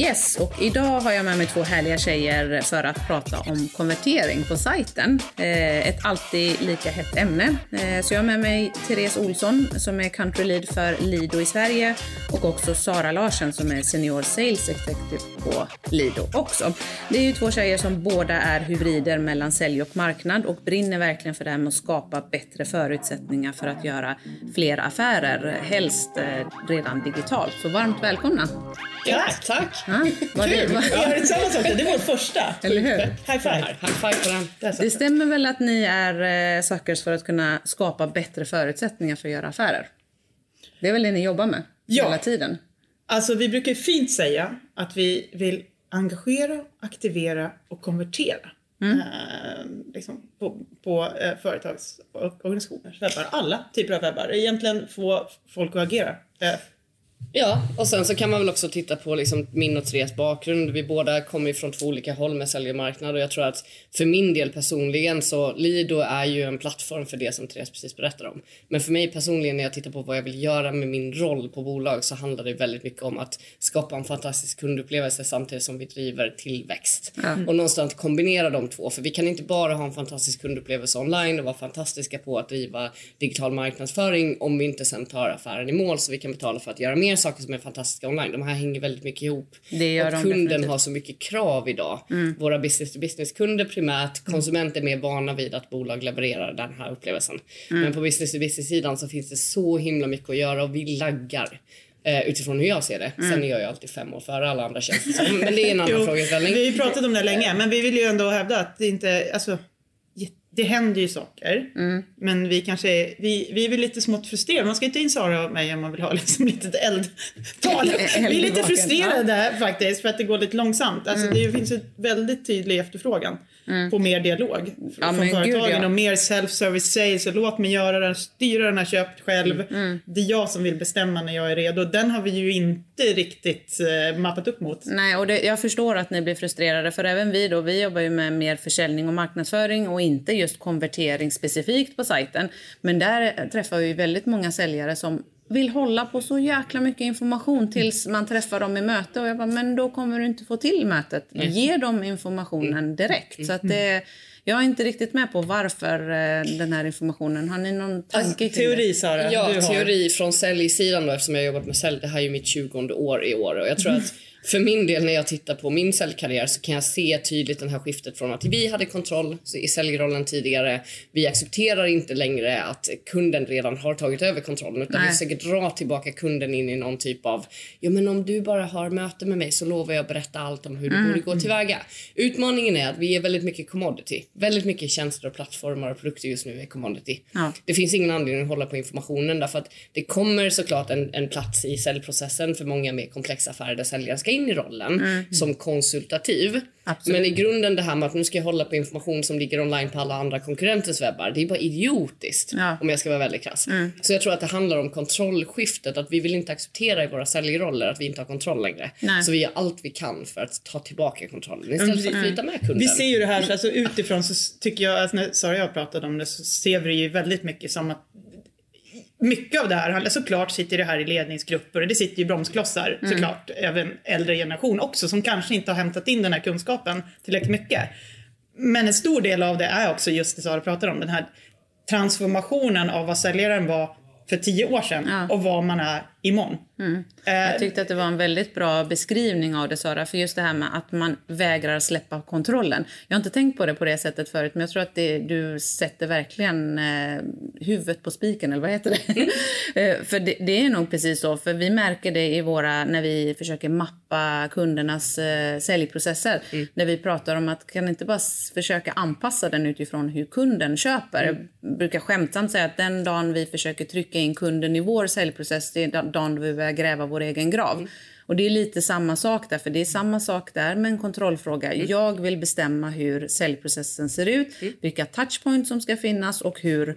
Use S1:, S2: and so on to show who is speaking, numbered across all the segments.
S1: Yes, och idag har jag med mig två härliga tjejer för att prata om konvertering på sajten. Eh, ett alltid lika hett ämne. Eh, så jag har med mig Therese Olsson som är country lead för Lido i Sverige och också Sara Larsen som är senior sales executive på Lido också. Det är ju två tjejer som båda är hybrider mellan sälj och marknad och brinner verkligen för det här med att skapa bättre förutsättningar för att göra fler affärer, helst eh, redan digitalt. Så varmt välkomna!
S2: Ja, tack!
S1: Ja, var det, var,
S2: Vi gör tillsammans också. Det är vår första.
S1: Eller hur?
S2: High five.
S3: High five på den.
S2: Satt
S1: Det stämmer väl att ni är eh, suckers för att kunna skapa bättre förutsättningar för att göra affärer? Det är väl det ni jobbar med
S2: Ja.
S1: hela tiden?
S2: Alltså vi brukar fint säga att vi vill engagera, aktivera och konvertera.
S1: Mm.
S2: Eh, liksom på på eh, företags och organisationers webbar. Alla typer av webbar. Egentligen få folk att agera. Eh,
S3: Ja, och sen så kan man väl också titta på liksom min och Therese bakgrund. Vi båda kommer ju från två olika håll med sälj och jag tror att för min del personligen så Lido är ju en plattform för det som Therese precis berättade om. Men för mig personligen när jag tittar på vad jag vill göra med min roll på bolag så handlar det väldigt mycket om att skapa en fantastisk kundupplevelse samtidigt som vi driver tillväxt. Och någonstans kombinera de två för vi kan inte bara ha en fantastisk kundupplevelse online och vara fantastiska på att driva digital marknadsföring om vi inte sen tar affären i mål så vi kan betala för att göra mer saker som är fantastiska online. De här hänger väldigt mycket ihop.
S1: Det gör
S3: och
S1: de
S3: kunden
S1: definitivt.
S3: har så mycket krav idag. Våra business to business kunder primärt, konsumenter är mer vana vid att bolag levererar den här upplevelsen. Men på business to business sidan så finns det så himla mycket att göra och vi laggar. Eh, utifrån hur jag ser det. Sen är jag ju alltid fem år före alla andra känns. Men det är en annan
S2: jo,
S3: frågeställning.
S2: vi har ju pratat om det länge, men vi vill ju ändå hävda att det inte, alltså, det händer ju saker.
S1: Mm.
S2: Men vi kanske är, vi, vi är väl lite smått frustrerade. Man ska inte in Sara och mig om man vill ha liksom lite eldtal. Vi är lite frustrerade faktiskt för att det går lite långsamt. Alltså,
S1: Mm.
S2: Det finns en väldigt tydlig efterfrågan på mer dialog
S1: Ja,
S2: från företagen
S1: ja.
S2: och mer self-service sales. Och låt mig göra den, styra den här köpt själv.
S1: Mm.
S2: Det är jag som vill bestämma när jag är redo. Den har vi ju inte riktigt eh, mappat upp mot.
S1: Nej, och det, jag förstår att ni blir frustrerade för även vi då, vi jobbar ju med mer försäljning och marknadsföring och inte just konvertering specifikt på sajten. Men där träffar vi väldigt många säljare som vill hålla på så jäkla mycket information tills man träffar dem i möte och jag bara, men då kommer du inte få till mötet. Ge dem informationen direkt. Så att det, jag är inte riktigt med på varför eh, den här informationen. Har ni någon tanke kring det?
S2: Teori Sara,
S3: Ja,
S2: du har.
S3: teori från säljsidan då eftersom jag har jobbat med sälj. Det här är ju mitt 20 år i år och jag tror att för min del när jag tittar på min säljkarriär så kan jag se tydligt det här skiftet från att vi hade kontroll i säljrollen tidigare. Vi accepterar inte längre att kunden redan har tagit över kontrollen utan
S1: Nej.
S3: vi försöker dra tillbaka kunden in i någon typ av ja men om du bara har möte med mig så lovar jag berätta allt om hur du borde gå tillväga. Utmaningen är att vi är väldigt mycket commodity. Väldigt mycket tjänster och plattformar och produkter just nu är commodity.
S1: Ja.
S3: Det finns ingen anledning att hålla på informationen därför att det kommer såklart en, en plats i säljprocessen för många mer komplexa affärer där säljaren ska in i rollen som konsultativ.
S1: Absolut.
S3: Men i grunden det här med att nu ska jag hålla på information som ligger online på alla andra konkurrenters webbar. Det är bara idiotiskt
S1: Ja.
S3: om jag ska vara väldigt krass. Så jag tror att det handlar om kontrollskiftet. Att vi vill inte acceptera i våra säljroller att vi inte har kontroll längre.
S1: Nej.
S3: Så vi gör allt vi kan för att ta tillbaka kontrollen istället för att flytta med kunden.
S2: Vi ser ju det här, så alltså utifrån så tycker jag, alltså när Sara och jag pratade om det så ser vi det ju väldigt mycket som att mycket av det här, handlar- såklart sitter det här i ledningsgrupper och det sitter ju bromsklossar såklart, även äldre generation också som kanske inte har hämtat in den här kunskapen tillräckligt mycket. Men en stor del av det är också just det Sara pratar om, den här transformationen av vad säljaren var för tio år sedan
S1: Ja.
S2: och vad man är imorgon. Eh,
S1: Jag tyckte att det var en väldigt bra beskrivning av det Sara, för just det här med att man vägrar släppa kontrollen. Jag har inte tänkt på det på det sättet förut, men jag tror att det, du sätter verkligen eh, huvudet på spiken, eller vad heter det? Eh, för det, det är nog precis så, för vi märker det i våra, när vi försöker mappa kundernas eh, säljprocesser, där vi pratar om att kan inte bara försöka anpassa den utifrån hur kunden köper. Jag brukar skämtsamt säga att den dagen vi försöker trycka in kunden i vår säljprocess, det är dagen då vi börjar gräva vår egen grav. Och det är lite samma sak där, för det är samma sak där med en kontrollfråga. Jag vill bestämma hur säljprocessen ser ut, vilka touchpoints som ska finnas och hur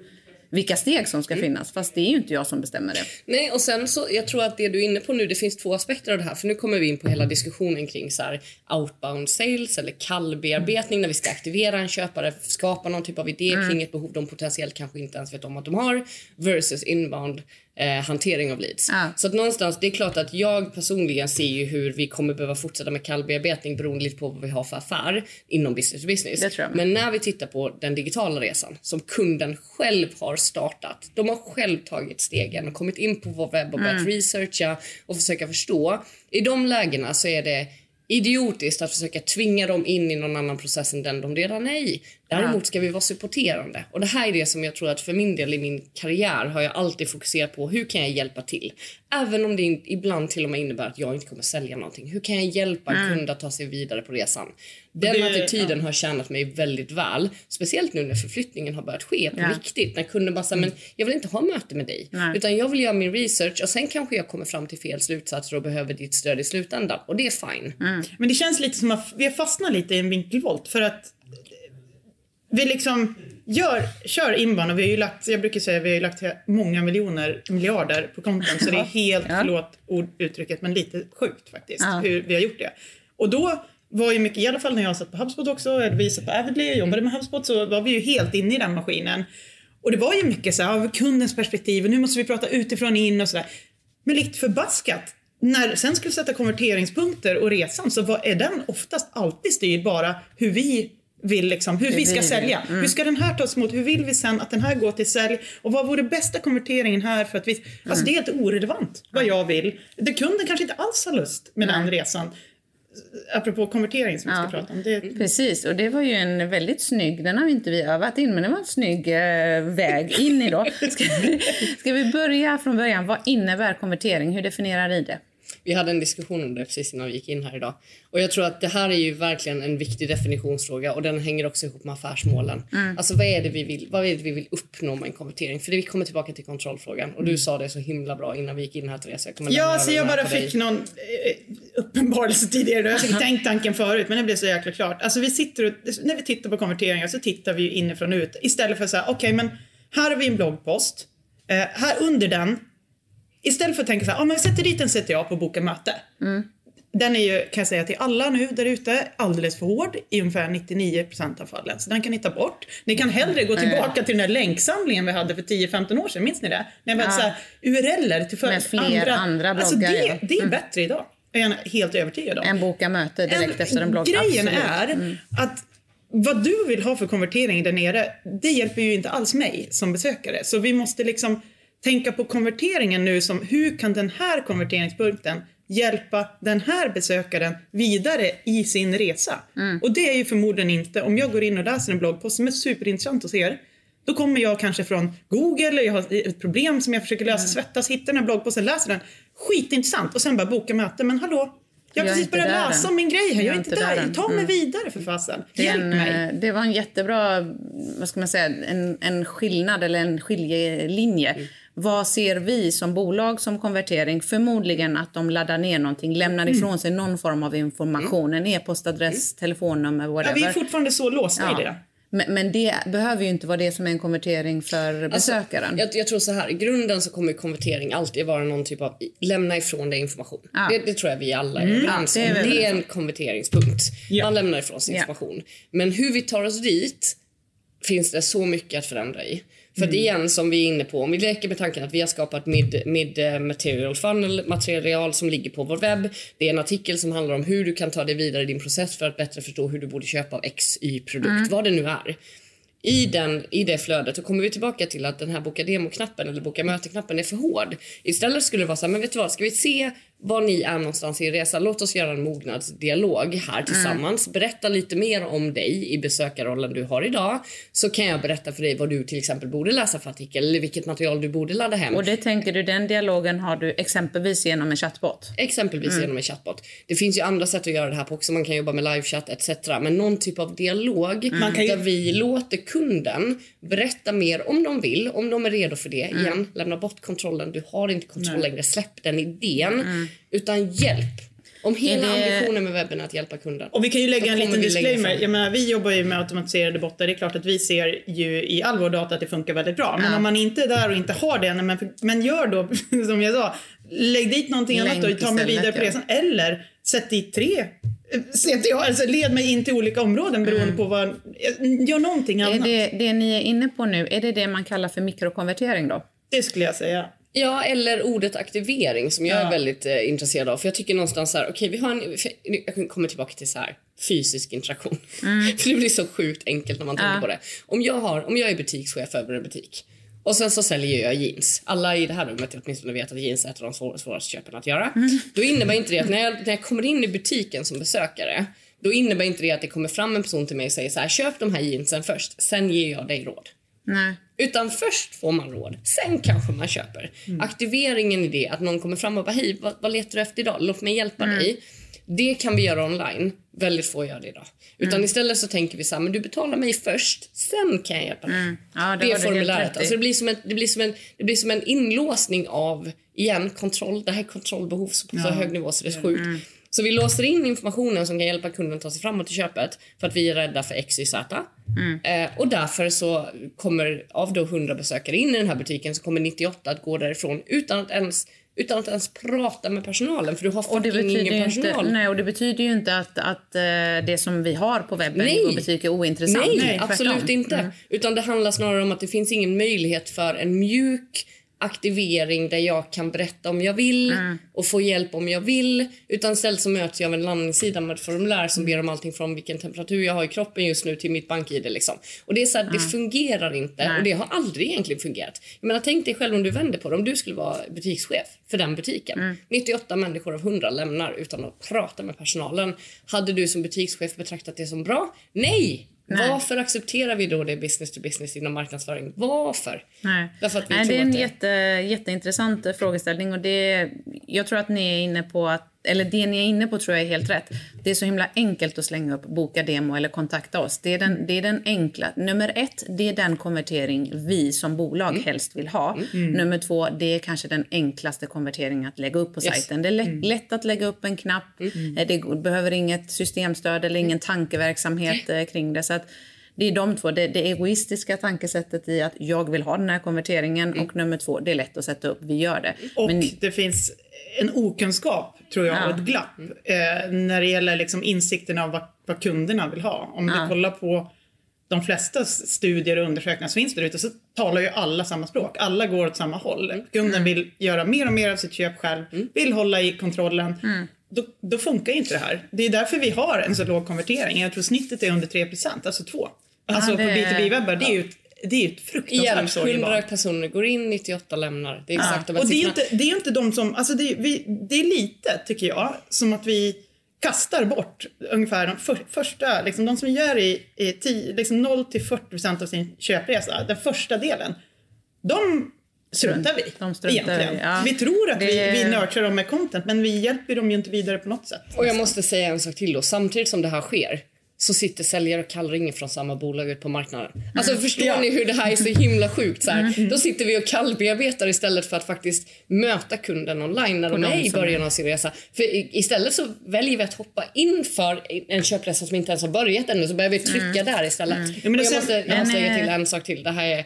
S1: vilka steg som ska finnas. Fast det är ju inte jag som bestämmer det.
S3: Nej, och sen så, jag tror att det du är inne på nu, det finns två aspekter av det här. För nu kommer vi in på hela diskussionen kring så här, outbound sales eller kallbearbetning när vi ska aktivera en köpare, skapa någon typ av idé kring ett behov de potentiellt kanske inte ens vet om att de har versus inbound eh, hantering av leads.
S1: Ja.
S3: Så att någonstans, det är klart att jag personligen ser ju hur vi kommer behöva fortsätta med kallbearbetning beroende lite på vad vi har för affär inom business to business. Men när vi tittar på den digitala resan som kunden själv har startat. De har själv tagit stegen och kommit in på vår webb och börjat
S1: Mm.
S3: researcha och försöka förstå. I de lägena så är det idiotiskt att försöka tvinga dem in i någon annan process än den de redan är i. Däremot ska vi vara supporterande. Och det här är det som jag tror att för min del i min karriär har jag alltid fokuserat på. Hur kan jag hjälpa till? Även om det ibland till och med innebär att jag inte kommer sälja någonting. Hur kan jag hjälpa en kund att ta sig vidare på resan? Den
S2: Det-
S3: attityden har tjänat mig väldigt väl. Speciellt nu när förflyttningen har börjat ske på
S1: Ja.
S3: riktigt. När kunden bara säger, men jag vill inte ha möte med dig.
S1: Nej.
S3: Utan jag vill göra min research och sen kanske jag kommer fram till fel slutsatser och behöver ditt stöd i slutändan. Och det är fine.
S2: Men det känns lite som att vi har fastnat lite i en vinkelvolt för att vi liksom gör, kör och vi har ju lagt, jag brukar säga vi har lagt många miljoner, miljarder på content så det är helt,
S1: Ja.
S2: förlåt ord, uttrycket, men lite sjukt faktiskt
S1: Ja.
S2: hur vi har gjort det. Och då var ju mycket, i alla fall när jag satt på HubSpot också, eller vi satt på Avidly och jobbade med HubSpot så var vi ju helt inne i den maskinen. Och det var ju mycket så här, av kundens perspektiv och nu måste vi prata utifrån in och sådär. Men likt förbaskat, när sen skulle sätta konverteringspunkter och resan så var, är den oftast alltid styrd bara hur vi vill liksom, hur, vi ska sälja. Hur ska den här tas emot? Hur vill vi sen att den här går till sälj? Och vad vore bästa konverteringen här för att vi... Alltså det är helt orelevant vad jag vill. Det kunden kanske inte alls har lust med den resan. Apropå konvertering som vi ska prata om. Det,
S1: Precis, och det var ju en väldigt snygg, den har vi inte vi övat in, men det var en snygg eh, väg in i då. Ska vi, ska vi börja från början? Vad innebär konvertering? Hur definierar ni det?
S3: Vi hade en diskussion om det precis innan vi gick in här idag. Och jag tror att det här är ju verkligen en viktig definitionsfråga och den hänger också ihop med affärsmålen. Alltså vad är det vi vill, vad är det vi vill uppnå med en konvertering? För det, vi kommer tillbaka till kontrollfrågan och du sa det så himla bra innan vi gick in här Therese. Jag
S2: Ja, så jag
S3: här
S2: bara
S3: på dig.
S2: fick någon eh, uppenbarelse tidigare. Jag säkert tänkt tanken förut, men det blev så jäkla klart. Alltså vi sitter och, när vi tittar på konverteringar så tittar vi ju inifrån och ut. Istället för att säga, okej men här har vi en bloggpost. Eh, här under den, istället för att tänka så här, ah, men vi sätter dit en CTA på boka möte. Den är ju, kan jag säga till alla nu där ute, alldeles för hård i ungefär 99% av fallen. Så den kan ni ta bort. Ni kan hellre gå tillbaka till den där länksamlingen vi hade för 10-15 år sedan, minns ni det? När vi hade
S1: Ja.
S2: URLer till för
S1: Med fler andra
S2: Alltså
S1: bloggar,
S2: det,
S1: ja.
S2: det är bättre idag. är jag helt övertygad om.
S1: En boka möte direkt efter en blogg?
S2: Grejen
S1: Absolut. Mm.
S2: är att vad du vill ha för konvertering där nere, det hjälper ju inte alls mig som besökare. Så vi måste liksom tänka på konverteringen nu som hur kan den här konverteringspunkten hjälpa den här besökaren vidare i sin resa?
S1: Mm.
S2: Och det är ju förmodligen inte, om jag går in och läser en bloggpost som är superintressant hos er, då kommer jag kanske från Google, jag har ett problem som jag försöker lösa,
S1: Mm.
S2: svettas, hittar den här bloggposten, läser den, skitintressant och sen bara boka möte, men hallå, jag har precis börjat läsa om min grej här, jag,
S1: Jag
S2: är inte där.
S1: där.
S2: Ta mig
S1: Mm.
S2: vidare för fasen. Hjälp
S1: en,
S2: mig.
S1: eh, det var en jättebra vad ska man säga, en, en skillnad eller en skiljelinje.
S2: Mm.
S1: Vad ser vi som bolag som konvertering? Förmodligen att de laddar ner någonting, lämnar
S2: Mm.
S1: ifrån sig någon form av information. En e-postadress, telefonnummer,
S2: Ja,
S1: whatever.
S2: vi är fortfarande så låsta i det.
S1: Ja. Men, men det behöver ju inte vara det som är en konvertering för besökaren.
S3: Alltså, Jag, jag tror så här, i grunden så kommer konvertering alltid vara någon typ av lämna ifrån dig information.
S1: Ja.
S3: Det, det tror jag vi alla är överens
S1: Ja, det är
S3: om. Det är en konverteringspunkt.
S2: Ja.
S3: Man lämnar ifrån sig
S1: Ja.
S3: information. Men hur vi tar oss dit finns det så mycket att förändra i. För
S1: Mm.
S3: att igen, som vi är inne på, om vi leker med tanken att vi har skapat mid, mid eh, material funnel, material som ligger på vår webb. Det är en artikel som handlar om hur du kan ta dig vidare i din process för att bättre förstå hur du borde köpa av X, Y-produkt,
S1: Mm.
S3: vad det nu är. I, den, I det flödet så kommer vi tillbaka till att den här boka demo-knappen eller boka möte-knappen är för hård. Istället skulle det vara så här, men vet du vad, ska vi se var ni är någonstans i er resa? Låt oss göra en mognadsdialog här tillsammans. Berätta lite mer om dig i besökarrollen du har idag. Så kan jag berätta för dig vad du till exempel borde läsa för artikel eller vilket material du borde ladda hem.
S1: Och det tänker du, den dialogen har du exempelvis genom en chattbot?
S3: Exempelvis genom en chatbot. Det finns ju andra sätt att göra det här på också. Man kan jobba med livechatt etc. Men någon typ av dialog
S2: ju-
S3: där vi låter kunden berätta mer om de vill, om de är redo för det. Igen, lämna bort kontrollen. Du har inte kontroll längre. Släpp den idén. Utan hjälp. Om hela
S1: det-
S3: ambitionen med webben är att hjälpa kunden.
S2: Och vi kan ju lägga en liten disclaimer. Jag menar, vi jobbar ju med automatiserade bottar. Det är klart att vi ser ju i all vår data att det funkar väldigt bra. Men
S1: Ja.
S2: om man inte är där och inte har det, men, men gör då som jag sa, lägg dit någonting
S1: Länk
S2: annat och ta mig vidare på
S1: ja.
S2: resan. Eller sätt dit tre eh, CTA, alltså led mig in till olika områden beroende på vad, gör någonting
S1: Är
S2: annat.
S1: det, det ni är inne på nu, är det det man kallar för mikrokonvertering då?
S2: Det skulle jag säga.
S3: Ja, eller ordet aktivering som jag
S2: Ja.
S3: är väldigt eh, intresserad av. För jag tycker någonstans så här, okej vi har en, för, jag kommer tillbaka till så här fysisk interaktion. för det blir så sjukt enkelt när man tänker
S1: Ja.
S3: på det. Om jag, har, om jag är butikschef över en butik och sen så säljer jag jeans. Alla i det här rummet åtminstone vet att jeans är ett av de svår- svåraste köpen att göra. Då innebär inte det att när jag, när jag kommer in i butiken som besökare då innebär inte det att det kommer fram en person till mig och säger så här, köp de här jeansen först, sen ger jag dig råd.
S1: Nej.
S3: Utan först får man råd, sen kanske man köper. Aktiveringen i det, att någon kommer fram och bara hej, vad, vad letar du efter idag? Låt mig hjälpa dig. Det kan vi göra online. Väldigt få gör det idag. Utan istället så tänker vi så här, men du betalar mig först, sen kan jag hjälpa dig.
S1: Ja, det,
S3: Det är formuläret.
S1: i.
S3: Alltså det, blir som en, det, blir som en, det blir som en inlåsning av, igen, kontroll. Det här är kontrollbehov på så hög nivå så det är sjukt. Så vi låser in informationen som kan hjälpa kunden ta sig framåt i köpet för att vi är rädda för X, Y, Z. Eh, och därför så kommer, av då 100 besökare in i den här butiken så kommer 98 att gå därifrån utan att ens, utan att ens prata med personalen för du har fucking ingen
S1: ju inte,
S3: personal.
S1: nej, och det betyder ju inte att, att eh, det som vi har på webben
S3: Nej.
S1: i vår butik är ointressant.
S3: Nej,
S2: Nej,
S3: absolut inte. Utan det handlar snarare om att det finns ingen möjlighet för en mjuk aktivering där jag kan berätta om jag vill och få hjälp om jag vill. Utan istället så möts jag av en landningssida med ett formulär som ber om allting från vilken temperatur jag har i kroppen just nu till mitt bank-id. Liksom. Och det är så här, det fungerar inte
S1: Nej.
S3: och det har aldrig egentligen fungerat. Jag menar, tänk dig själv om du vänder på det. Om du skulle vara butikschef för den butiken. 98 människor av 100 lämnar utan att prata med personalen. Hade du som butikschef betraktat det som bra? Nej!
S1: Nej.
S3: Varför accepterar vi då det business to business inom marknadsföring? Varför?
S1: Nej.
S3: Därför
S1: Nej, det är en
S3: det-
S1: jätte, jätteintressant eh, frågeställning och det, jag tror att ni är inne på att eller det ni är inne på tror jag är helt rätt. Det är så himla enkelt att slänga upp boka demo eller kontakta oss. Det är den, det är den enkla. Nummer ett, det är den konvertering vi som bolag
S3: Mm.
S1: helst vill ha. Nummer två, det är kanske den enklaste konverteringen att lägga upp på
S3: Yes. Mm.
S1: sajten. Det är lätt, lätt att lägga upp en knapp. Eh, Det behöver inget systemstöd eller ingen tankeverksamhet eh, kring det. Så att det är de två. Det, det egoistiska tankesättet i att jag vill ha den här konverteringen och nummer två, det är lätt att sätta upp. Vi gör det.
S2: Och
S1: Men,
S2: det finns en okunskap, tror jag,
S1: Ja.
S2: och ett glapp eh, när det gäller liksom insikten av vad, vad kunderna vill ha. Om
S1: Ja.
S2: du kollar på de flesta studier och undersökningar som finns där ute så talar ju alla samma språk. Alla går åt samma håll.
S1: Mm.
S2: Kunden vill göra mer och mer av sitt köp själv, vill hålla i kontrollen.
S1: Mm.
S2: Då, då funkar inte det här. Det är därför vi har en så låg konvertering. Jag tror snittet är under 3 alltså 2. Alltså
S1: det
S2: på
S1: är-
S2: B2B-webbar, det är ju det är ju ett fruktansvärt
S3: Igen,
S2: sorg i
S3: 100
S2: barn.
S3: personer går in, 98 lämnar. Det är exakt de här
S2: Och det är, inte, det är inte de som, alltså det, är- vi, det är lite tycker jag, som att vi kastar bort ungefär de för, första, liksom de som gör i, i tio, liksom 0 till 40 procent av sin köpresa, den första delen, de struntar vi
S1: De struntar
S2: egentligen.
S1: vi, ja.
S2: Vi tror att
S1: Det-
S2: vi, vi nurturar dem med content, men vi hjälper dem ju inte vidare på något sätt.
S3: Och jag måste säga en sak till då. Samtidigt som det här sker så sitter säljare och kallringer från samma bolag ut på marknaden. Alltså förstår
S2: Ja.
S3: ni hur det här är så himla sjukt? Så här, Då sitter vi och kallbearbetar istället för att faktiskt möta kunden online när de
S1: de
S3: är i början av sin resa. För istället så väljer vi att hoppa in för en köpresa som inte ens har börjat ännu så börjar vi trycka där istället.
S2: Ja, men
S3: och
S2: det
S3: jag måste, jag måste lägga
S1: eh,
S3: till en sak till. Det här är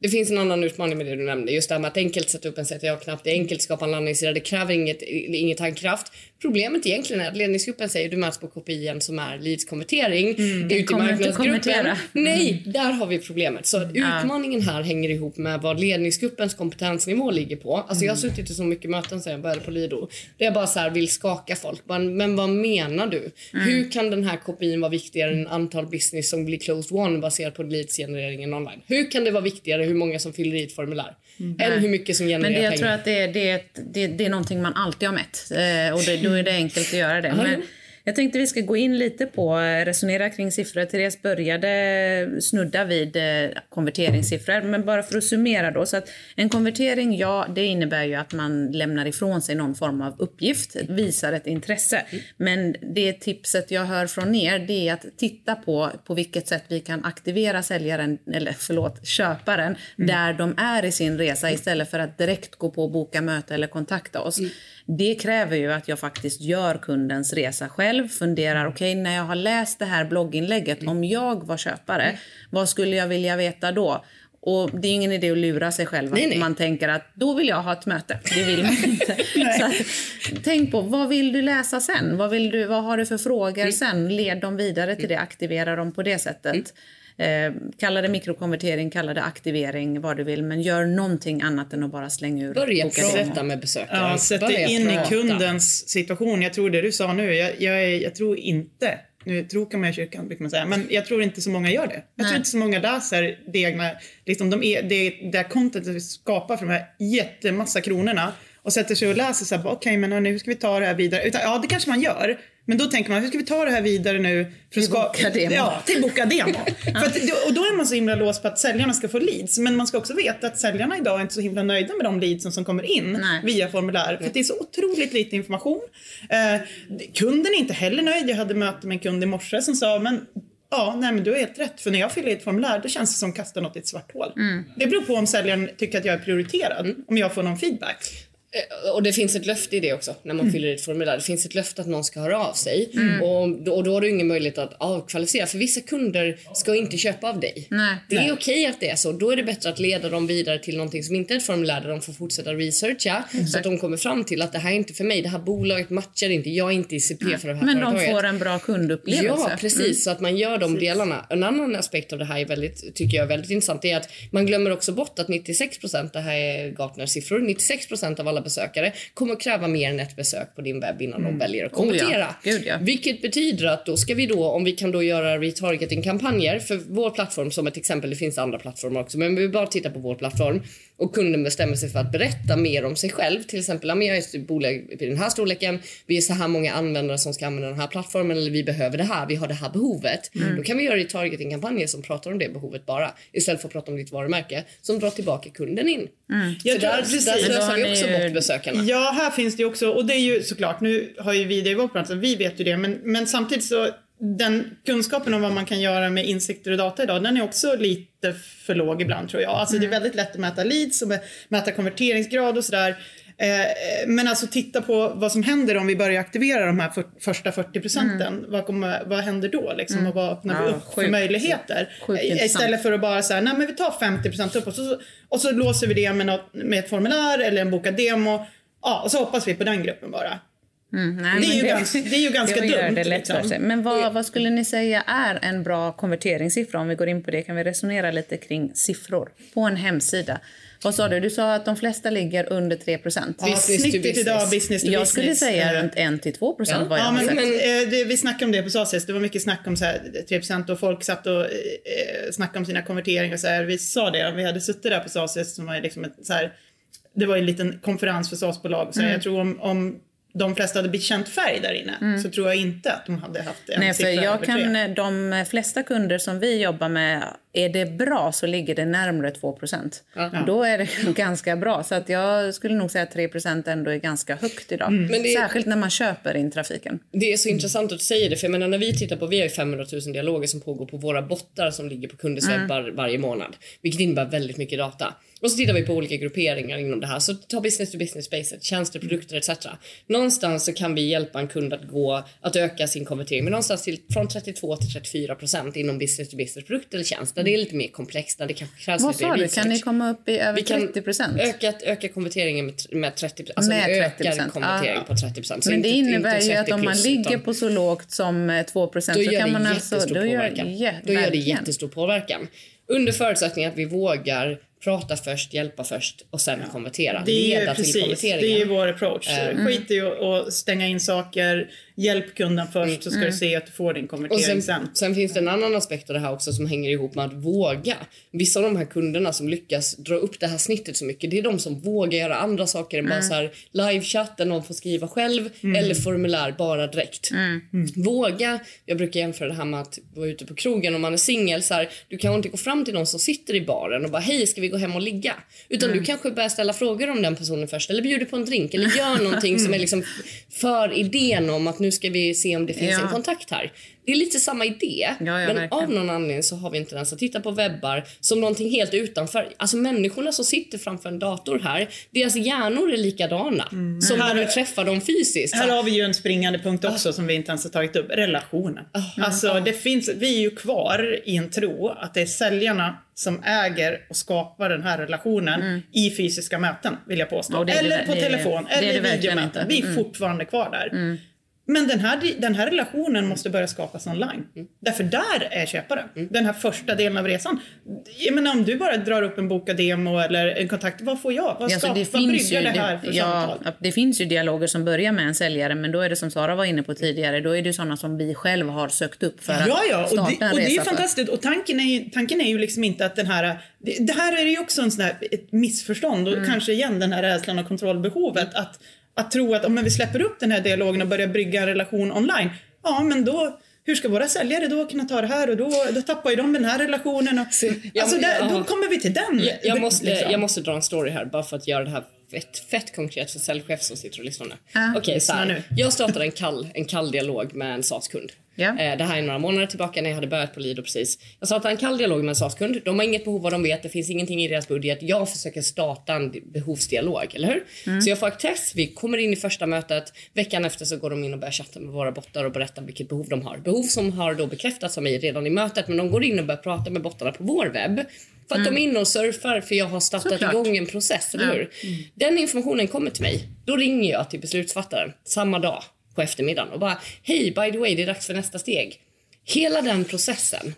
S3: det finns en annan utmaning med det du nämnde. Just det här med att enkelt sätta upp en CTA-knapp. Det är enkelt att skapa en landningssida. Det kräver inget, inget handkraft. Problemet egentligen är att ledningsgruppen säger du möts på KPIn som är leads-konvertering. Mm,
S1: kommer inte konvertera.
S3: Nej, där har vi problemet. Så att utmaningen här hänger ihop med vad ledningsgruppens kompetensnivå ligger på. Alltså jag har suttit i så mycket möten sedan jag började på Lido. Där jag bara så här vill skaka folk. Men vad menar du? Hur kan den här KPIn vara viktigare än antal business som blir closed one baserat på leads-genereringen online? Hur kan det vara viktigare hur många som fyller i ett formulär? Än hur mycket som
S1: men
S3: genererar
S1: det, jag
S3: pengar?
S1: tror att det, är- det, är det, det är någonting man alltid har mätt. Eh, och det, då är det enkelt att göra det. Men Jag tänkte vi ska gå in lite på eh, resonera kring siffror. Therese började snudda vid eh, konverteringssiffror, men bara för att summera då. Så att en konvertering, ja, det innebär ju att man lämnar ifrån sig någon form av uppgift, visar ett intresse. Men det tipset jag hör från er, det är att titta på på vilket sätt vi kan aktivera säljaren, eller förlåt, köparen, där de är i sin resa istället för att direkt gå på och boka möte eller kontakta oss. Det kräver ju att jag faktiskt gör kundens resa själv, funderar okej okay, när jag har läst det här blogginlägget, om jag var köpare, vad skulle jag vilja veta då? Och det är ingen idé att lura sig själv
S3: Nej,
S1: att
S3: nej.
S1: man tänker att då vill jag ha ett möte. Det vill man inte. Så att, tänk på vad vill du läsa sen? Vad, vill du, vad har du för frågor sen? Led dem vidare till det, aktivera dem på det sättet. Eh, kalla det mikrokonvertering, kalla det aktivering, vad du vill. Men gör någonting annat än att bara slänga ur
S3: Börja prata med besökaren.
S2: Ja, sätt dig in i
S3: prata.
S2: kundens situation. Jag tror det du sa nu, jag, jag, jag tror inte, nu tror man i kyrkan brukar man säga, men jag tror inte så många gör det. Jag
S1: Nej.
S2: tror inte så många läser det egna, liksom de är, det, det contentet vi skapar för de här jättemassa kronorna och sätter sig och läser så här, okej men hörni, hur ska vi ta det här vidare? Utan, ja, det kanske man gör. Men då tänker man, hur ska vi ta det här vidare nu? För att
S1: Till
S2: ska-
S1: boka demo.
S2: Ja, till boka demo. för att, och då är man så himla låst på att säljarna ska få leads. Men man ska också veta att säljarna idag är inte så himla nöjda med de leadsen som kommer in
S1: Nej.
S2: via formulär. För det är så otroligt lite information. Eh, kunden är inte heller nöjd. Jag hade möte med en kund i morse som sa, men Ja, nej men du har helt rätt. För när jag fyller i ett formulär då känns det som att kasta något i ett svart hål. Det beror på om säljaren tycker att jag är prioriterad. Om jag får någon feedback.
S3: Eh, Och det finns ett löfte i det också när man fyller i ett formulär. Det finns ett löfte att någon ska höra av sig och, då, och då har du ingen möjlighet att avkvalificera för vissa kunder ska inte köpa av dig.
S1: Nej.
S3: Det är
S2: Nej.
S3: okej att det är så. Då är det bättre att leda dem vidare till någonting som inte är ett formulär där de får fortsätta researcha så att de kommer fram till att det här är inte för mig. Det här bolaget matchar inte. Jag är inte ICP för det här
S1: Men de
S3: företaget.
S1: får en bra kundupplevelse.
S3: Ja, precis. Så att man gör de delarna. En annan aspekt av det här är väldigt, tycker jag är väldigt intressant. Det är att man glömmer också bort att 96% det här är Gartners siffror, 96% av alla besökare kommer att kräva mer än ett besök på din webb innan de väljer att
S1: Oh ja. Gud, ja.
S3: Vilket betyder att då ska vi då, om vi kan då göra retargeting-kampanjer för vår plattform som ett exempel, det finns andra plattformar också, men vi bara titta på vår plattform och kunden bestämmer sig för att berätta mer om sig själv. Till exempel, jag är ett bolag i den här storleken, vi är så här många användare som ska använda den här plattformen eller vi behöver det här, vi har det här behovet. Då kan vi göra retargeting-kampanjer som pratar om det behovet bara istället för att prata om ditt varumärke som drar tillbaka kunden in.
S2: Jag
S3: För
S2: tror-
S3: där,
S2: precis.
S3: slösar vi också
S1: ju-
S3: bort besökarna.
S2: Ja, här finns det också, och det är ju såklart, nu har ju vi det i vår så vi vet ju det, men, men samtidigt så den kunskapen om vad man kan göra med insikter och data idag, den är också lite för låg ibland tror jag. Alltså det är väldigt lätt att mäta leads och mäta konverteringsgrad och sådär. Eh, men alltså titta på vad som händer om vi börjar aktivera de här för, första 40 procenten. Vad, kommer, vad händer då liksom och vad öppnar vi
S1: Ja,
S2: upp för
S1: sjukt.
S2: möjligheter?
S1: Sjukt
S2: Eh. Istället för att bara säga, nej men vi tar 50 procent upp och så, och så låser vi det med, något, med ett formulär eller en bokad demo. Ja, och så hoppas vi på den gruppen bara.
S1: Mm, nej,
S2: Det är ju ganska- det är ju ganska
S1: det
S2: dumt,
S1: Det lätt
S2: liksom.
S1: sig. Men vad, vad skulle ni säga är en bra konverteringssiffra? Om vi går in på det kan vi resonera lite kring siffror på en hemsida. Vad sa du? Du sa att de flesta ligger under 3 procent.
S2: Ja, snittet idag, business to
S1: Jag
S2: business.
S1: skulle säga runt 1-2 procent
S3: Ja.
S1: vad jag
S2: Ja, men,
S3: men-
S2: eh, det, vi snackade om det på SAS. Det var mycket snack om så här, 3% och folk satt och eh, snackade om sina konverteringar. Så här. Vi sa det, vi hade suttit där på SAS som var liksom ett, så här, det var en liten konferens för SAS-bolag. Så
S1: Mm.
S2: Jag tror om, om de flesta hade bekänt färg där inne så tror jag inte att de hade haft en
S1: Mm. Nej, för jag kan,
S2: tre.
S1: de flesta kunder som vi jobbar med, är det bra så ligger det närmare 2 procent.
S3: Ja.
S1: Då är det ganska bra. Så att jag skulle nog säga att 3 procent ändå är ganska högt idag.
S2: Mm.
S3: Men det-
S1: Särskilt när man köper in trafiken.
S3: Det är så intressant att du säger det, för jag menar, när vi tittar på, vi har ju 500 000 dialoger som pågår på våra bottar som ligger på kunders webbar varje månad, vilket innebär väldigt mycket data. Och så tittar vi på olika grupperingar inom det här, så ta business to business spacet, tjänster, produkter etc. Någonstans så kan vi hjälpa en kund att gå, att öka sin konvertering med någonstans till från 32 till 34 procent inom business to business produkt eller tjänst, där det är lite mer komplext, där det kanske krävs
S1: Vad sa du? Kan ni komma upp i över
S3: Vi kan
S1: 30 procent?
S3: Öka, öka konverteringen med, med 30 alltså
S1: Med
S3: en
S1: 30%.
S3: ökad konvertering
S1: Ja.
S3: på 30 procent.
S1: Men det innebär ju att om man ligger
S3: utan-
S1: på så lågt som eh, 2 procent
S3: då
S1: så kan
S3: det
S1: man alltså...
S3: jättestor
S1: Då gör,
S3: påverkan.
S1: ja,
S3: då gör det jättestor påverkan. Under förutsättning att vi vågar prata först, hjälpa först och sen konvertera.
S2: Det är
S3: Leda till
S2: precis, det
S3: konverteringen.
S2: är ju vår approach.
S3: Mm.
S2: Skit i att stänga in saker, hjälp kunden först så ska du se att du får din konvertering
S3: sen,
S2: sen.
S3: sen finns det en annan aspekt av det här också som hänger ihop med att våga. Vissa av de här kunderna som lyckas dra upp det här snittet så mycket, det är de som vågar göra andra saker än bara så här livechatt där någon får skriva själv eller formulär bara direkt. Våga. Jag brukar jämföra det här med att vara ute på krogen om man är singel. så här, Du kan inte gå fram till någon som sitter i baren och bara hej ska vi gå hem och ligga? Utan du kanske börjar ställa frågor om den personen först eller bjuder på en drink eller gör någonting som är liksom för idén om att nu ska vi se om det finns
S1: Ja.
S3: en kontakt här. Det är lite samma idé,
S1: ja,
S3: men
S1: verkligen.
S3: av någon anledning så har vi inte tendens att titta på webbar som någonting helt utanför. Alltså människorna som sitter framför en dator här, deras hjärnor är likadana som när du träffar dem fysiskt.
S2: Här har vi ju en springande punkt också som vi inte ens har tagit upp. Relationen. Alltså det finns, vi är ju kvar i en tro att det är säljarna som äger och skapar den här relationen i fysiska möten, vill jag påstå.
S1: Det-
S2: eller på
S1: det
S2: telefon,
S1: det
S2: eller videomöten. Vi är fortfarande kvar där. Men den här, den här relationen måste börja skapas online. Därför där är köparen. Den här första delen av resan. Jag menar om du bara drar upp en bokad demo eller en kontakt, vad får jag? Vad,
S1: Alltså,
S2: skap,
S1: det,
S2: vad bryggar det här för
S1: ja,
S2: samtal?
S1: det finns ju dialoger som börjar med en säljare men då är det som Sara var inne på tidigare, då är det sådana som vi själva har sökt upp för
S2: Ja, ja,
S1: att
S2: och
S1: starta
S2: det,
S1: en
S2: och det är
S1: resa
S2: fantastiskt. Och tanken är ju, tanken är ju liksom inte att den här... Det, det här är ju också en sån här, ett missförstånd och
S1: Mm.
S2: kanske igen den här rädslan och kontrollbehovet. Att, att tro att om vi släpper upp den här dialogen och börjar bygga en relation online, ja men då hur ska våra säljare då kunna ta det här och då, då tappar ju de den här relationen. Och,
S3: Ja,
S2: alltså där,
S3: ja.
S2: då kommer vi till den.
S3: Jag, jag, måste,
S2: liksom.
S3: jag måste dra en story här bara för att göra det här fett, fett konkret för säljchef som sitter och lyssnar nu.
S1: Ja,
S3: Okej, så här.
S2: nu.
S3: Jag startade en kall, en kall dialog med en SAS-kund. Eh, Det här är några månader tillbaka när jag hade börjat på Lido precis. Jag startade en kall dialog med en SAS-kund. De har inget behov vad de vet. Det finns ingenting i deras budget. Jag försöker starta en behovsdialog, eller hur?
S2: Mm.
S3: Så jag får access. Vi kommer in i första mötet. Veckan efter så går de in och börjar chatta med våra bottar och berätta vilket behov de har. Behov som har då bekräftats av mig redan i mötet. Men de går in och börjar prata med bottarna på vår webb. För att de är inne och surfar för jag har startat
S1: Mm. Såklart.
S3: igång en process, eller hur? Den informationen kommer till mig. Då ringer jag till beslutsfattaren samma dag på eftermiddagen och bara hej, by the way, det är dags för nästa steg. Hela den processen.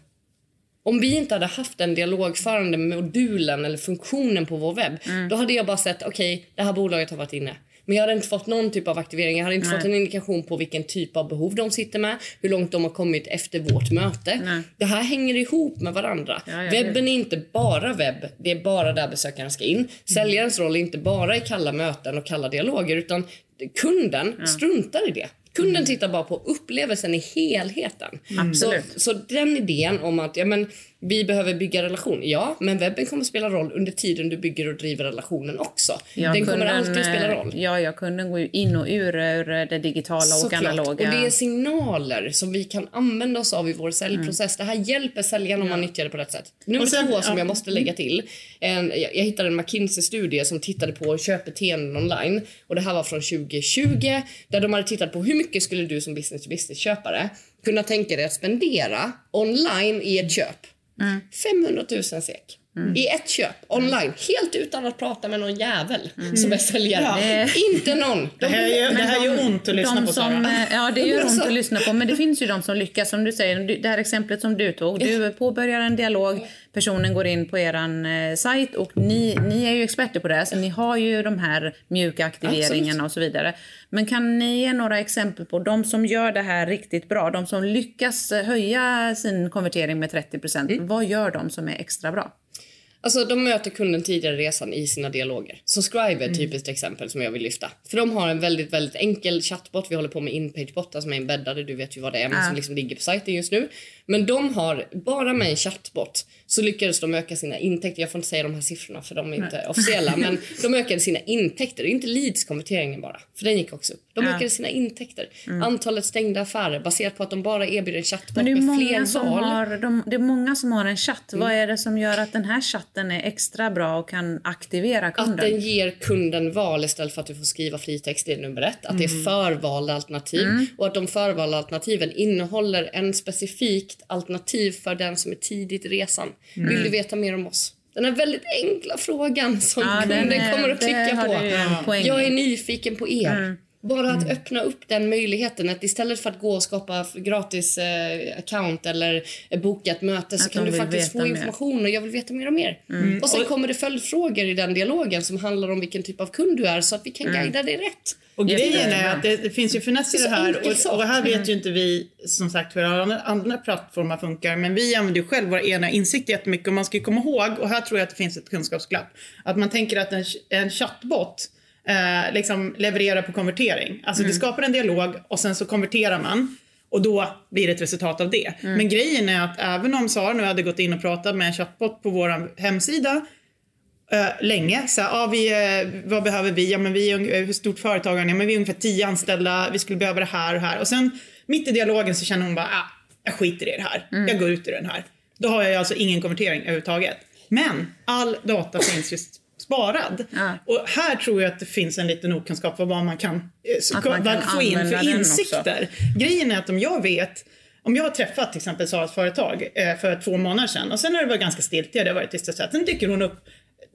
S3: Om vi inte hade haft den dialogförande modulen eller funktionen på vår webb, då hade jag bara sett okej, det här bolaget har varit inne. Men jag hade inte fått någon typ av aktivering. Jag hade inte fått en indikation på vilken typ av behov de sitter med, hur långt de har kommit efter vårt möte.
S1: Nej.
S3: Det här hänger ihop med varandra.
S1: Ja, ja,
S3: Webben är inte bara webb, det är bara där besökaren ska in. Säljarens roll är inte bara i kalla möten och kalla dialoger utan kunden struntar i det. Kunden tittar bara på upplevelsen i helheten. Så,
S1: Absolut.
S3: så den idén om att ja, men, vi behöver bygga relation, ja, men webben kommer spela roll under tiden du bygger och driver relationen också.
S1: Ja,
S3: den kommer alltid spela
S1: eh,
S3: roll.
S1: Ja, ja, kunden går in och ur, ur det digitala och
S3: Såklart.
S1: analoga.
S3: Och det är signaler som vi kan använda oss av i vår säljprocess. Det här hjälper säljaren om man nyttjar det på rätt sätt. Nummer
S2: Och sen-
S3: två som
S2: ja.
S3: jag måste lägga till. En, jag, jag hittade en McKinsey-studie som tittade på köpbeteenden online. Och det här var från 2020 där de hade tittat på hur mycket skulle du som business to business-köpare kunna tänka dig att spendera online i ett köp. Mm. 500 000 SEK. I ett köp, online, helt utan att prata med någon jävel som är säljare.
S2: Ja.
S3: Inte någon.
S2: Det här, gör, det här gör ont att lyssna
S1: de
S2: på
S1: som,
S2: Sara.
S1: eh, Ja, det gör
S3: Men
S1: ont
S3: alltså-
S1: att lyssna på. Men det finns ju de som lyckas. Som du säger, det här exemplet som du tog. Du påbörjar en dialog, personen går in på er eh, sajt och ni, ni är ju experter på det. här, Så ni har ju de här mjuka aktiveringarna och så vidare. Men kan ni ge några exempel på de som gör det här riktigt bra? De som lyckas eh, höja sin konvertering med 30
S3: Mm.
S1: Vad gör de som är extra bra?
S3: Alltså de möter kunden tidigare i resan i sina dialoger. Så Scribe är ett typiskt exempel som jag vill lyfta. För de har en väldigt, väldigt enkel chattbot. Vi håller på med inpage-bottar som är embeddade, du vet ju vad det är, men
S1: Ja.
S3: som liksom ligger på sajten just nu. Men de har, bara med en chattbot, så lyckades de öka sina intäkter. Jag får inte säga de här siffrorna för de är inte officiella, men de ökade sina intäkter. Inte leads-konverteringen bara, för den gick också upp. De
S1: Ja.
S3: ökade sina intäkter. Antalet stängda affärer baserat på att de bara erbjuder en chattbot
S1: Men det är,
S3: med
S1: många
S3: fler
S1: som
S3: val.
S1: har, de, det är många som har en chatt.
S3: Mm.
S1: Vad är det som gör att den här chatten är extra bra och kan aktivera kunden?
S3: Att den ger kunden val istället för att du får skriva fritext, är nummer ett. Att det är förvalda alternativ och att de förvalda alternativen innehåller en alternativ för den som är tidigt i resan. Vill du veta mer om oss? Den här väldigt enkla frågan som
S1: Ja, den
S3: kunden
S1: är-
S3: kommer att
S1: har
S3: på. Jag är nyfiken på er. Bara att
S2: Mm.
S3: öppna upp den möjligheten. Att istället för att gå och skapa gratis eh, account eller boka ett möte så
S1: Att
S3: kan
S1: de
S3: du faktiskt få
S1: veta mer.
S3: information och jag vill veta mer och mer.
S2: Mm.
S3: Och sen kommer det följdfrågor i den dialogen som handlar om vilken typ av kund du är så att vi kan guida dig rätt.
S2: Och grejen är att det, det finns ju finess i
S3: Det
S2: här och, och här vet ju inte vi som sagt hur andra, andra plattformar funkar men vi använder ju själv våra egna insikter jättemycket och man ska ju komma ihåg och här tror jag att det finns ett kunskapsglapp att man tänker att en, en chattbot eh, liksom levererar på konvertering. Alltså det skapar en dialog och sen så konverterar man och då blir det ett resultat av det. Men grejen är att även om Sara nu hade gått in och pratat med en chattbot på vår hemsida eh, länge. Så, här, ah, vi, eh, vad behöver vi? Ja, men vi är, eh, hur stort företag har ni? Ja, men vi är ungefär tio anställda. Vi skulle behöva det här och här. Och sen mitt i dialogen så känner hon bara, ah, jag skiter i det här. Jag går ut ur den här. Då har jag alltså ingen konvertering överhuvudtaget. Men all data finns just sparad.
S1: Ja.
S2: Och här tror jag att det finns en liten okunskap om vad man kan, så-
S1: Att man kan
S2: få in för insikter. Grejen är att om jag vet om jag har träffat till exempel Saras företag för två månader sedan och sen har det varit ganska stiltje, det har varit tysta sätt. Sen dyker hon upp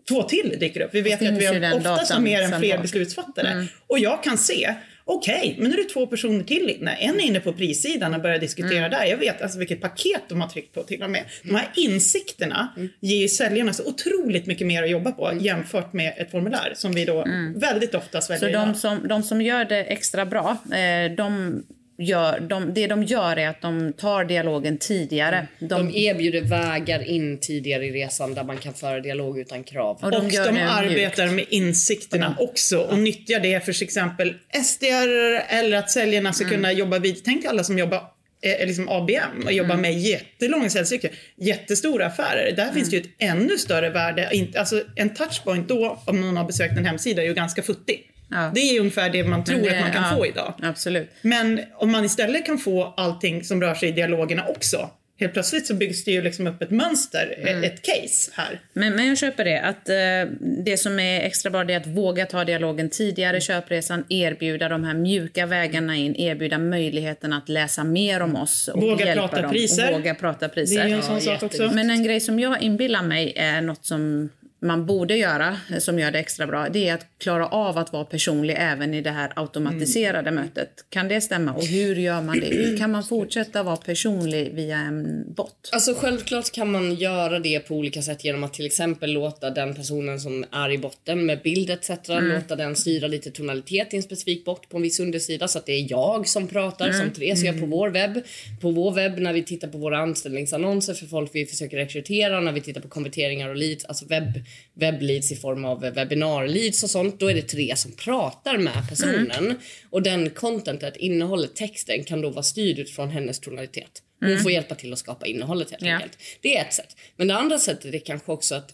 S2: Två till dyker upp. Vi vet ju att vi har oftast har mer än fler beslutsfattare. Och jag kan se, okej, men nu är det två personer till inne. En är inne på prissidan och börjar diskutera där. Jag vet alltså vilket paket de har tryckt på till och med. De här insikterna ger ju säljarna så otroligt mycket mer att jobba på jämfört med ett formulär som vi då väldigt ofta
S1: Så
S2: sväljer
S1: de
S2: idag.
S1: som, de som gör det extra bra, eh, de gör, de, det de gör är att de tar dialogen tidigare. De,
S3: De erbjuder vägar in tidigare i resan där man kan föra dialog utan krav.
S1: och de
S2: och de
S1: det mjukt.
S2: arbetar med insikterna också och nyttjar det för till exempel SDR eller att säljarna ska kunna jobba vid. Tänk alla som jobbar eh, liksom ABM och jobbar med jättelånga säljcykler, jättestora affärer. Där finns det ju ett ännu större värde. Inte- Alltså en touchpoint då, om någon har besökt en hemsida, är ju ganska futtig.
S1: Ja.
S2: Det är ungefär det man tror
S1: det-
S2: att man kan
S1: ja,
S2: få idag.
S1: Absolut.
S2: Men om man istället kan få allting som rör sig i dialogerna också. Helt plötsligt så byggs det ju liksom upp ett mönster,
S1: Mm.
S2: ett case här.
S1: Men, men jag köper det. Att eh, Det som är extra bra det är att våga ta dialogen tidigare i köpresan, erbjuda de här mjuka vägarna in, erbjuda möjligheten att läsa mer om oss och
S2: Våga
S1: hjälpa
S2: prata
S1: dem.
S2: priser.
S1: Och våga prata
S2: Det
S1: priser.
S2: är ju en sån sak också.
S1: Men en grej som jag inbillar mig är något som man borde göra, eh, som gör det extra bra, det är att klara av att vara personlig även i det här automatiserade
S2: Mm.
S1: mötet. Kan det stämma? Och hur gör man det? Hur kan man fortsätta vara personlig via en bot?
S3: Alltså självklart kan man göra det på olika sätt genom att till exempel låta den personen som är i botten med bild etc. låta den styra lite tonalitet i en specifik bot på en viss undersida så att det är jag som pratar som Therese gör på vår webb. På vår webb när vi tittar på våra anställningsannonser för folk vi försöker rekrytera, när vi tittar på konverteringar och leads, alltså webb, webbleads i form av webbinarleads och sånt, då är det Therese som pratar med personen och den contentet, innehållet, texten kan då vara styrd utifrån hennes tonalitet. Hon får hjälpa till att skapa innehållet helt
S1: Ja.
S3: enkelt. Det är ett sätt. Men det andra sättet är kanske också att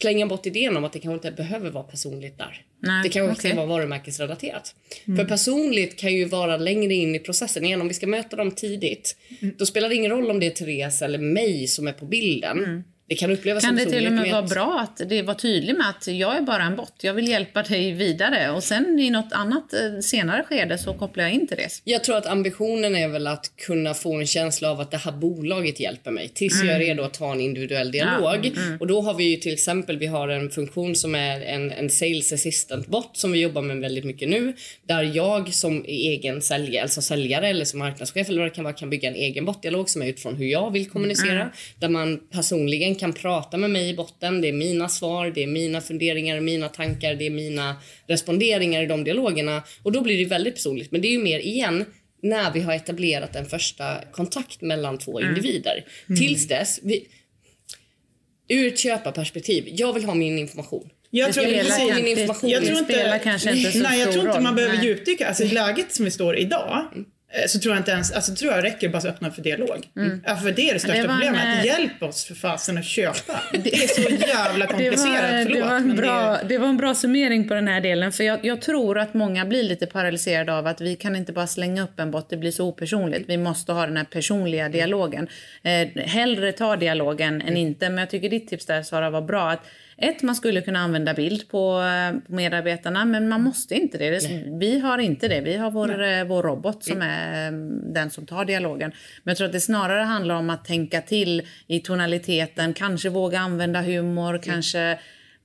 S3: slänga bort idén om att det kanske inte behöver vara personligt där.
S1: Nej,
S3: det kanske
S1: okej.
S3: ska vara varumärkesrelaterat. För personligt kan ju vara längre in i processen. Igen, om vi ska möta dem tidigt, då spelar det ingen roll om det är Therese eller mig som är på bilden. Det kan upplevas
S1: Kan
S3: som
S1: det till och med vara bra att det var tydlig med att jag är bara en bot, jag vill hjälpa dig vidare och sen i något annat eh, senare skede så kopplar jag in Therese.
S3: Jag tror att ambitionen är väl att kunna få en känsla av att det här bolaget hjälper mig tills jag är redo att ta en individuell dialog. Och då har vi ju till exempel, vi har en funktion som är en, en sales assistant bot som vi jobbar med väldigt mycket nu. Där jag som egen säljare, alltså säljare eller som marknadschef eller vad det kan vara kan bygga en egen botdialog som är utifrån hur jag vill kommunicera. Där man personligen kan prata med mig i botten. Det är mina svar, det är mina funderingar, mina tankar, det är mina responderingar i de dialogerna. Och då blir det väldigt personligt. Men det är ju mer igen när vi har etablerat en första kontakt mellan två individer. Tills dess, vi, ur ett köparperspektiv, jag vill ha min information.
S2: Jag tror,
S1: spelar
S2: precis,
S1: kan-
S3: min information.
S2: jag
S1: det
S2: tror inte,
S1: spelar kanske inte så
S2: nej, jag tror inte
S1: roll.
S2: man behöver djupdyka. Alltså läget som vi står idag eh, så tror jag inte ens, alltså tror jag räcker bara att öppna för dialog. Ja, för det är det största
S1: Det en,
S2: problemet.
S1: eh,
S2: Hjälp oss för fasen att köpa. Det är så jävla
S1: Det
S2: komplicerat,
S1: var,
S2: förlåt.
S1: det, var en bra, det var en bra summering på den här delen. För jag, jag tror att många blir lite paralyserade av att vi kan inte bara slänga upp en bot, det blir så opersonligt. Vi måste ha den här personliga dialogen. Eh, hellre ta dialogen än inte. Men jag tycker ditt tips där Sara var bra. Att ett, man skulle kunna använda bild på, eh, på medarbetarna, men man måste inte det. det vi har inte det. Vi har vår, eh, vår robot som är eh, den som tar dialogen. Men jag tror att det snarare handlar om att tänka till i tonaliteten, kanske våga använda humor, kanske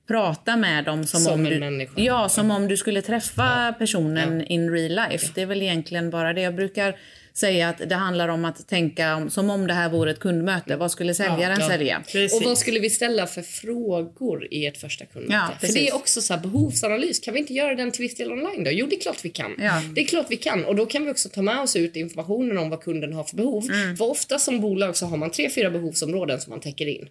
S1: prata med dem som,
S3: Som
S1: om du,
S3: människa.
S1: Ja, som om du skulle träffa personen in real life. Det är väl egentligen bara det. Jag brukar säga att det handlar om att tänka om, som om det här vore ett kundmöte. Vad skulle säljaren
S3: Ja.
S1: sälja?
S2: Precis.
S3: Och vad skulle vi ställa för frågor i ett första kundmöte?
S1: Ja,
S3: för det är också så här behovsanalys. Kan vi inte göra den till viss del online då? Jo, det är klart vi kan.
S1: Ja.
S3: Det är klart vi kan. Och då kan vi också ta med oss ut informationen om vad kunden har för behov.
S1: Mm.
S3: För ofta som bolag så har man tre, fyra behovsområden som man täcker in.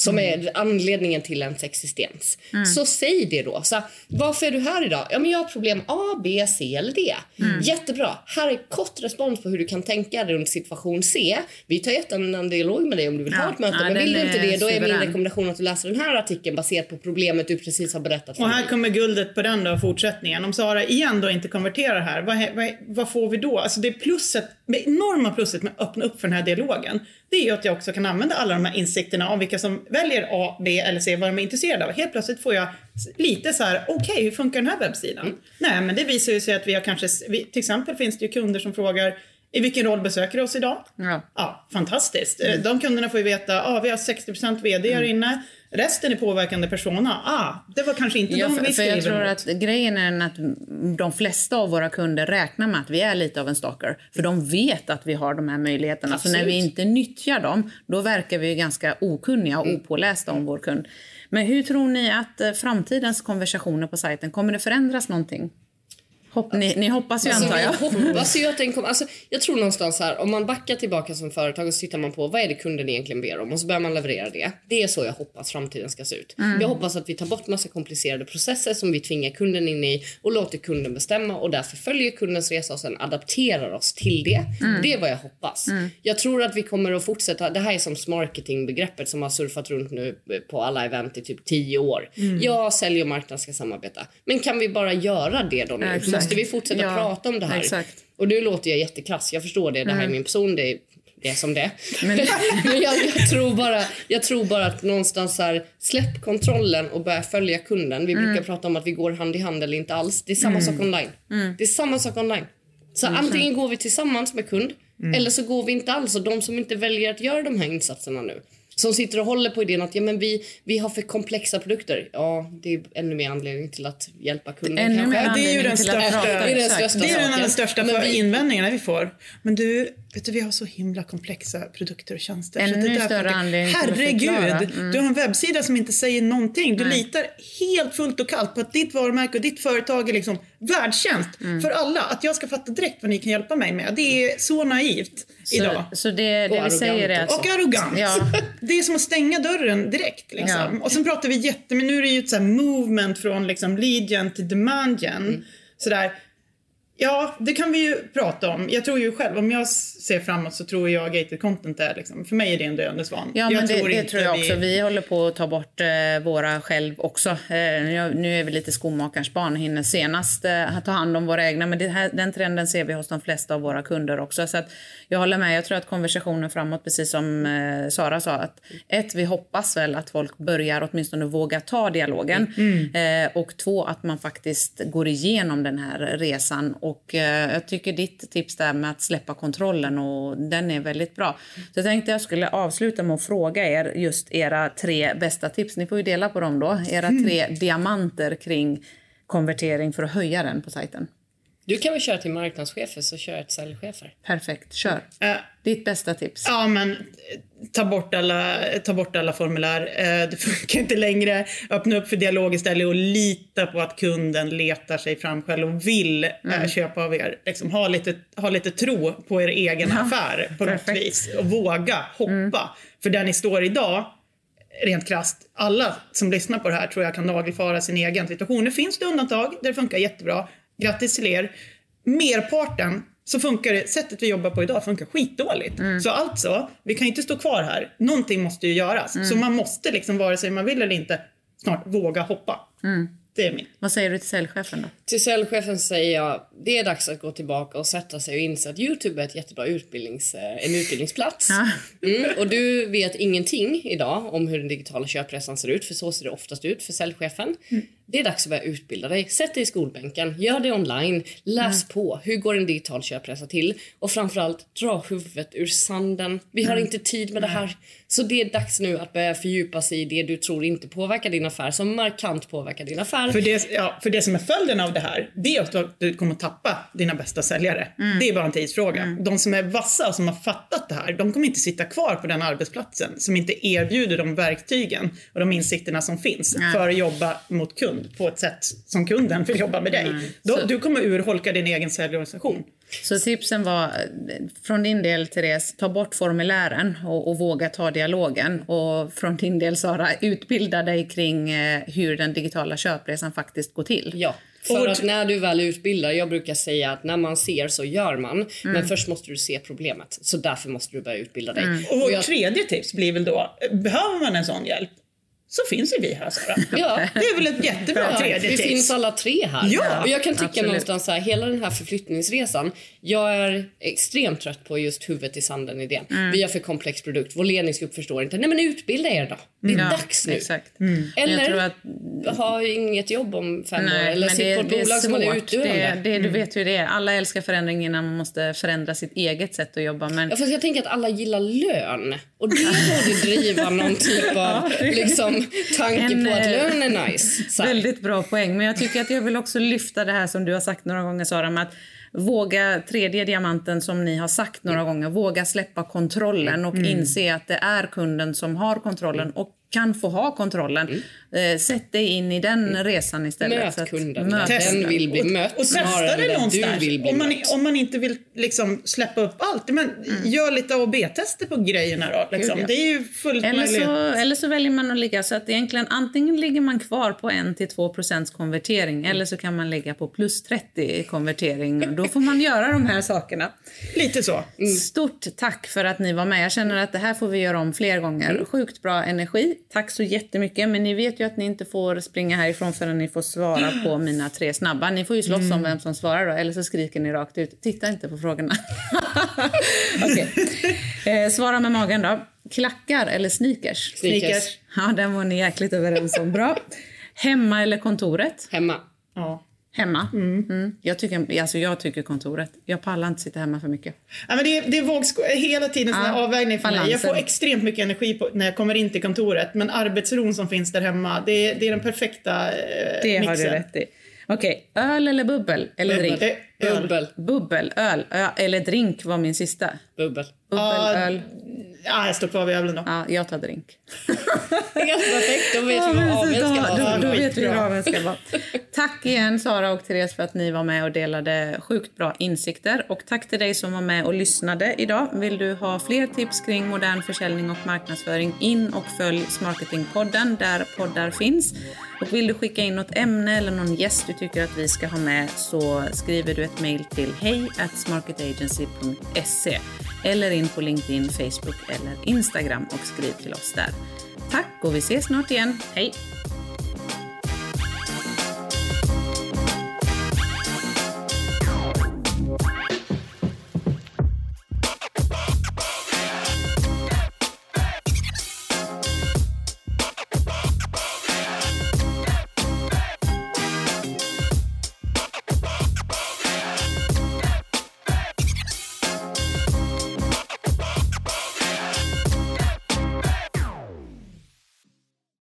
S3: Som
S1: Mm.
S3: är anledningen till ens existens. Så säg det då. Så varför är du här idag? Ja, men jag har problem A, B, C eller D.
S1: Mm.
S3: Jättebra. Här är kort respons på hur du kan tänka runt situation C. Vi tar jättegärna en dialog med dig om du vill
S1: Ja.
S3: ha ett möte.
S1: Ja,
S3: men vill du inte
S1: är
S3: det, då är min rekommendation att du läser den här artikeln baserat på problemet du precis har berättat för
S2: Och här
S3: mig.
S2: kommer guldet på den då, fortsättningen. Om Sara igen då inte konverterar här, vad, vad, vad får vi då? Alltså det plusset, det enorma plusset med att öppna upp för den här dialogen, det är ju att jag också kan använda alla de här insikterna om vilka som väljer A, B eller C, vad de är intresserade av. Helt plötsligt får jag lite så här, okej, hur funkar den här webbsidan?
S3: Mm.
S2: Nej, men det visar ju sig att vi har kanske, vi, till exempel finns det ju kunder som frågar, i vilken roll besöker du oss idag?
S1: Ja.
S2: Ja, fantastiskt. Eh, De kunderna får ju veta, ah, vi har 60% VD här inne, resten är påverkande persona. Ah, det var kanske inte
S1: Ja,
S2: de
S1: för,
S2: vi
S1: för jag
S2: skriver
S1: tror att grejen är att de flesta av våra kunder räknar med att vi är lite av en stalker. För de vet att vi har de här möjligheterna. Så när vi
S3: Absolut.
S1: inte nyttjar dem, då verkar vi ganska okunniga och opålästa om vår kund. Men hur tror ni att eh, framtidens konversationer på sajten, kommer det förändras någonting? Hopp, ni, ni hoppas ju
S3: Alltså,
S1: antar jag.
S3: hoppas ju att den kommer. Alltså, jag tror någonstans här, om man backar tillbaka som företag och så tittar man på vad är det kunden egentligen ber om och så börjar man leverera det. Det är så jag hoppas framtiden ska se ut. Jag hoppas att vi tar bort massa komplicerade processer som vi tvingar kunden in i och låter kunden bestämma och därför följer kundens resa och sen adapterar oss till det. Det är vad jag hoppas. Jag tror att vi kommer att fortsätta. Det här är som marketingbegreppet som har surfat runt nu på alla event i typ 10 år. Ja, sälj och marknad ska samarbeta. Men kan vi bara göra det då nu?
S1: Exakt.
S3: Måste vi fortsätta
S1: Ja,
S3: prata om det här?
S1: exakt.
S3: Och nu låter jag jättekrass, jag förstår det, det här är min person, det är, det är som det är. Men, jag, jag, tror bara, jag tror bara att någonstans här, släpp kontrollen och börja följa kunden. Vi brukar prata om att vi går hand i hand eller inte alls. Det är samma sak online. Det är samma sak online. Så antingen går vi tillsammans med kund eller så går vi inte alls. Och de som inte väljer att göra de här insatserna nu som sitter och håller på idén att ja, men vi, vi har för komplexa produkter. Ja, det är ännu mer anledning till att hjälpa kunden
S1: Ännu mer
S2: Det är ju den största-.
S3: Det är den största
S2: Det är största invändningarna vi får. Men du, vet du, vi har så himla komplexa produkter och tjänster.
S1: Ännu
S2: så det
S1: större
S2: funkar-
S1: anledning.
S2: Herregud,
S1: Mm.
S2: du har en webbsida som inte säger någonting. Du litar helt fullt och kallt på att ditt varumärke och ditt företag är liksom världstjänst
S1: Mm.
S2: för alla. Att jag ska fatta direkt vad ni kan hjälpa mig med. Det är så naivt idag.
S1: Så, så det, det vi
S3: arrogant
S1: säger är att...
S2: Och arrogant.
S1: Ja.
S2: Det är som att stänga dörren direkt. Liksom.
S1: Ja.
S2: Och sen pratar vi jätte, men nu är det ju ett så här movement från liksom lead gen till demand gen.
S1: Mm.
S2: Sådär. Ja, det kan vi ju prata om. Jag tror ju själv, om jag ser framåt så tror jag gated content är liksom, för mig är det en döende svan.
S1: Ja, men det, det
S2: inte
S1: tror jag också. Vi håller på att ta bort eh, våra själv också. Eh, nu är vi lite skomakarens barn, hinner senast eh, ta hand om våra egna. Men det här, den trenden ser vi hos de flesta av våra kunder också. Så att jag håller med. Jag tror att konversationen framåt, precis som eh, Sara sa, att ett, vi hoppas väl att folk börjar åtminstone våga ta dialogen. Eh, och två, att man faktiskt går igenom den här resan. Och eh, jag tycker ditt tips där med att släppa kontrollen, och den är väldigt bra. Så jag tänkte jag skulle avsluta med att fråga er just era tre bästa tips. Ni får ju dela på dem då. Era tre diamanter kring konvertering för att höja den på sajten.
S3: Du kan väl köra till marknadschefer så kör jag till säljchefer.
S1: Perfekt, kör.
S2: Eh,
S1: Ditt bästa tips.
S2: Ja, men ta bort alla, ta bort alla formulär. Eh, det funkar inte längre. Öppna upp för dialog istället och lita på att kunden letar sig fram själv och vill eh, köpa av er. Liksom, ha, lite, ha lite tro på er egen affär på något
S1: perfekt.
S2: vis och våga hoppa. För där ni står idag rent krasst, alla som lyssnar på det här tror jag kan nagelfara sin egen situation. Nu finns det undantag där det funkar jättebra. Grattis till er. Merparten så funkar det, sättet vi jobbar på idag funkar skitdåligt. Så alltså, vi kan inte stå kvar här. Någonting måste ju göras. Så man måste liksom, vare sig man vill eller inte, snart våga hoppa. Det är min.
S1: Vad säger du till säljchefen då?
S3: Till säljchefen säger jag det är dags att gå tillbaka och sätta sig och inse att Youtube är ett jättebra utbildnings, eh, en utbildningsplats. Mm, och du vet ingenting idag om hur den digitala köpresan ser ut, för så ser det oftast ut för säljchefen. Det är dags att börja utbilda dig. Sätt dig i skolbänken, gör det online, läs mm. på. Hur går en digital köpresa till? Och framförallt, dra huvudet ur sanden. Vi har mm. inte tid med det här. Så det är dags nu att börja fördjupa sig i det du tror inte påverkar din affär, som markant påverkar din affär.
S2: För det, ja, för det som är följden av det här, det är att du kommer att tappa dina bästa säljare. Mm. Det är bara en tidsfråga. Mm. De som är vassa och som har fattat det här, de kommer inte sitta kvar på den arbetsplatsen som inte erbjuder de verktygen och de insikterna som finns för att jobba mot kund på ett sätt som kunden vill jobba med dig. Mm. Då, du kommer urholka din egen säljorganisation.
S1: Så tipsen var från din del, Therese, ta bort formulären och, och, våga ta dialogen. Och från din del, Sara, utbilda dig kring eh, hur den digitala köpresan faktiskt går till.
S3: Ja. För att när du väl utbildar, jag brukar säga att när man ser så gör man. Mm. Men först måste du se problemet. Så därför måste du börja utbilda dig. Mm.
S2: Och vårt jag... tredje tips blir väl då, behöver man en sån hjälp, så finns ju vi här Sara. Ja. Det är väl ett jättebra ja, tredje
S3: Vi tips. finns alla tre här. Ja, och jag kan tycka absolut. någonstans så här, hela den här förflyttningsresan. Jag är extremt trött på just huvudet i sanden idén. Mm. Vi har för komplex produkt. Vår ledningsgrupp förstår inte. Nej men utbilda er då. Det är ja, dags nu. Exakt. Mm. Eller att... ha inget jobb om fem Nej, år. Eller sitta på ett bolag som man är utdöende.
S1: Det, det, du mm. vet hur det är. Alla älskar förändring innan man måste förändra sitt eget sätt att jobba. Men...
S3: Ja, fast jag tänker att alla gillar lön. Och det borde driva någon typ av liksom, tanke en, på att eh, lön är nice.
S1: Så. Väldigt bra poäng. Men jag tycker att jag vill också lyfta det här som du har sagt några gånger Sara. Med att våga, tredje diamanten som ni har sagt några gånger, våga släppa kontrollen och mm. inse att det är kunden som har kontrollen och kan få ha kontrollen. Mm. Eh, sätt dig in i den mm. resan istället.
S3: Möt kunden. Möt den vill bli mött
S2: och, och testa det någonstans. om, man, om man inte vill liksom släppa upp allt, men mm. gör lite A och B-tester på grejerna då. Liksom. Gud, ja. Det är ju fullt
S1: eller så, eller så väljer man att ligga så att egentligen antingen ligger man kvar på 1-2% konvertering mm. eller så kan man ligga på plus 30 konvertering. Då får man göra de här sakerna.
S2: Lite så.
S1: Stort tack för att ni var med. Jag känner att det här får vi göra om fler gånger. Mm. Sjukt bra energi. Tack så jättemycket. Men ni vet ju att ni inte får springa härifrån förrän ni får svara på mina tre snabba. Ni får ju slåss mm. om vem som svarar då, eller så skriker ni rakt ut. Titta inte på frågorna. okay. eh, svara med magen då. Klackar eller sneakers?
S3: Sneakers.
S1: Ja, den var ni jäkligt överens om. Bra. Hemma eller kontoret?
S3: Hemma.
S1: Ja. Hemma? Mm. Mm. Jag, tycker, alltså jag tycker kontoret. Jag pallar inte sitta hemma för mycket.
S2: Ja, men det, det är vågsko hela tiden ja, avvägning för balansen. mig. Jag får extremt mycket energi på, när jag kommer in till kontoret. Men arbetsron som finns där hemma, det, det är den perfekta eh,
S1: Det
S2: mixen.
S1: har du rätt i. Okej, okay. öl eller bubbel? Eller bubbel. drink?
S3: Öl. Bubbel.
S1: Bubbel, öl. Eller drink var min sista.
S3: Bubbel.
S1: Bubbel, uh.
S2: Ja, jag står kvar vid ölen då.
S1: Ja, jag tar drink.
S3: perfekt, då vet vi vad aveln ska
S1: vara. Då, då vet vi vad ska vara. Tack igen Sara och Therese för att ni var med och delade sjukt bra insikter. Och tack till dig som var med och lyssnade idag. Vill du ha fler tips kring modern försäljning och marknadsföring in och följ Smarketingpodden där poddar finns. Och vill du skicka in något ämne eller någon gäst du tycker att vi ska ha med så skriver du ett mejl till hej smarketagency.se eller in på LinkedIn, Facebook eller Instagram och skriv till oss där. Tack och vi ses snart igen. Hej!